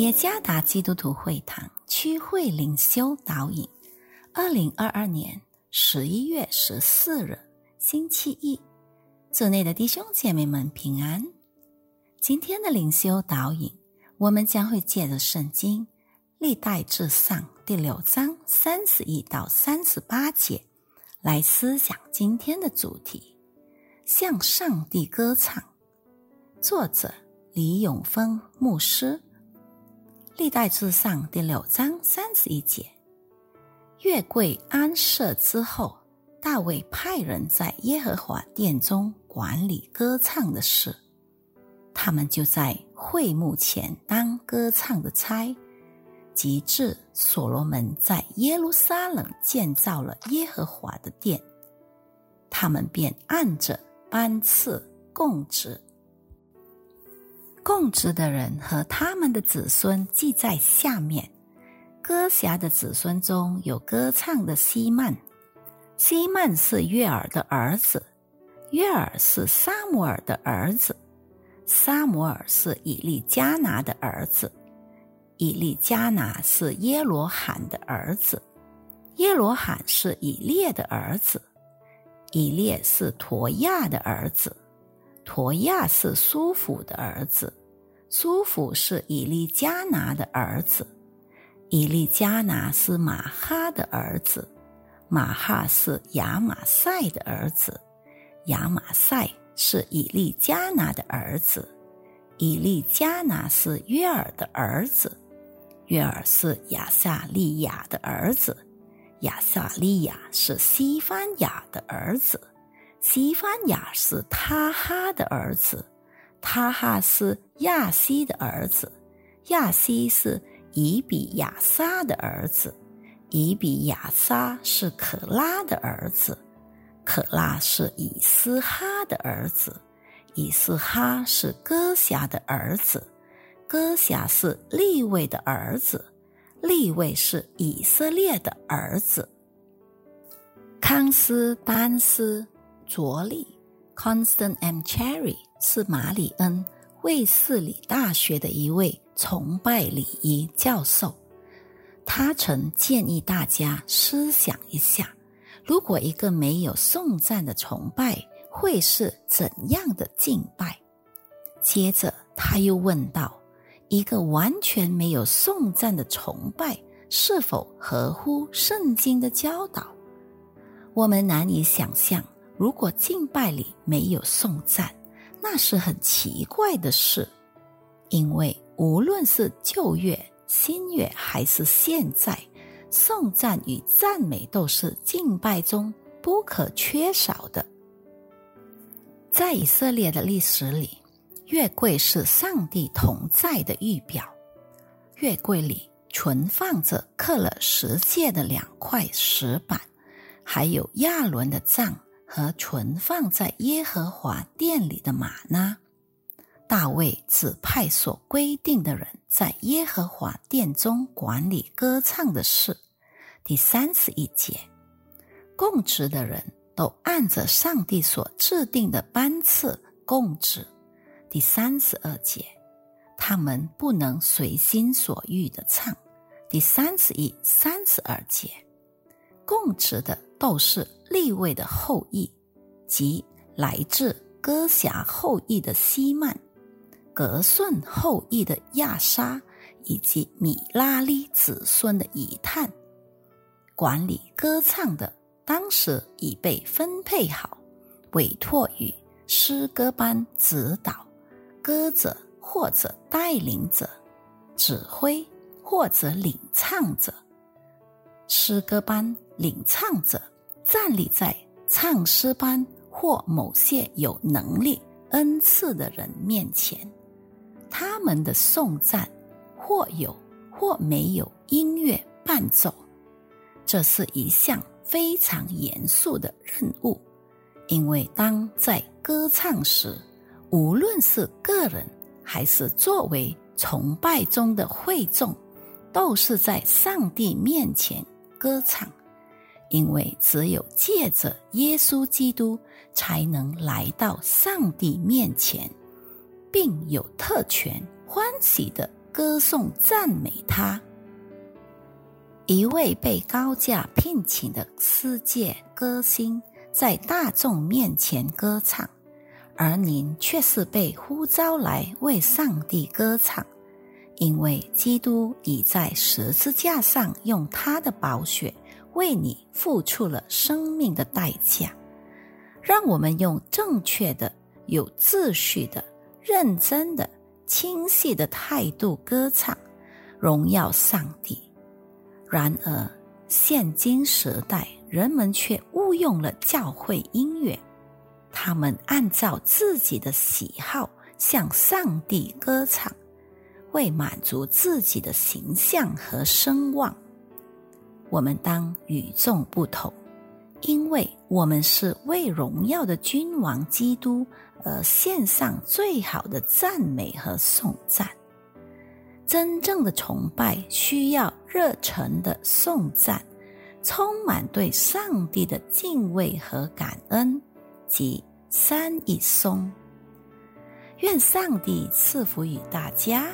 耶加达基督徒会堂区会灵修导引，二零二二年十一月十四日星期一，组内的弟兄姐妹们平安。今天的灵修导引，我们将会借着圣经历代至上第六章三十一到三十八节来思想今天的主题：向上帝歌唱。作者李永峰牧师。历代至上第六章三十一节，月桂安设之后，大卫派人在耶和华殿中管理歌唱的事。他们就在会幕前当歌唱的差，及至所罗门在耶路撒冷建造了耶和华的殿，他们便按着班次供职。供职的人和他们的子孙记在下面。歌侠的子孙中有歌唱的西曼，西曼是约尔的儿子，约尔是沙摩尔的儿子，沙摩尔是以利加拿的儿子，以利加拿是耶罗罕的儿子，耶罗罕是以列的儿子，以列是陀亚的儿子。陀亚是苏甫的儿子，苏甫是以利加拿的儿子，以利加拿是马哈的儿子，马哈是亚马赛的儿子，亚马赛是以利加拿的儿子，以利加拿是约尔的儿子，约尔是亚萨利亚的儿子，亚萨利亚是西番雅的儿子。西番雅是他哈的儿子，他哈是亚西的儿子，亚西是以比亚撒的儿子，以比亚撒是可拉的儿子，可拉是以斯哈的儿子，以斯哈是哥辖的儿子，哥辖是利位的儿子，利位是以色列的儿子，康斯丹斯。卓利 （Constant and Cherry） 是马里恩卫斯理大学的一位崇拜礼仪教授。他曾建议大家思想一下：如果一个没有颂赞的崇拜，会是怎样的敬拜？接着他又问道：一个完全没有颂赞的崇拜，是否合乎圣经的教导？我们难以想象。如果敬拜里没有颂赞，那是很奇怪的事，因为无论是旧月、新月还是现在，颂赞与赞美都是敬拜中不可缺少的。在以色列的历史里，月桂是上帝同在的预表。月桂里存放着刻了十诫的两块石板，还有亚伦的杖。和存放在耶和华殿里的马呢？大卫指派所规定的人在耶和华殿中管理歌唱的事。第三十一节，供职的人都按着上帝所制定的班次供职。第三十二节，他们不能随心所欲的唱。第三十一、三十二节，供职的都是。立位的后裔，即来自哥侠后裔的西曼、格顺后裔的亚沙，以及米拉利子孙的以探，管理歌唱的，当时已被分配好，委托于诗歌班指导歌者或者带领者、指挥或者领唱者，诗歌班领唱者。站立在唱诗班或某些有能力恩赐的人面前，他们的颂赞或有或没有音乐伴奏，这是一项非常严肃的任务，因为当在歌唱时，无论是个人还是作为崇拜中的会众，都是在上帝面前歌唱。因为只有借着耶稣基督，才能来到上帝面前，并有特权欢喜的歌颂赞美他。一位被高价聘请的世界歌星在大众面前歌唱，而您却是被呼召来为上帝歌唱，因为基督已在十字架上用他的宝血为你付出了生命的代价。让我们用正确的、有秩序的、认真的、清晰的态度歌唱，荣耀上帝。然而，现今时代人们却误用了教会音乐，他们按照自己的喜好向上帝歌唱，为满足自己的形象和声望。我们当与众不同，因为我们是为荣耀的君王基督而献上最好的赞美和颂赞。真正的崇拜需要热忱的颂赞，充满对上帝的敬畏和感恩，及三一松。愿上帝赐福于大家。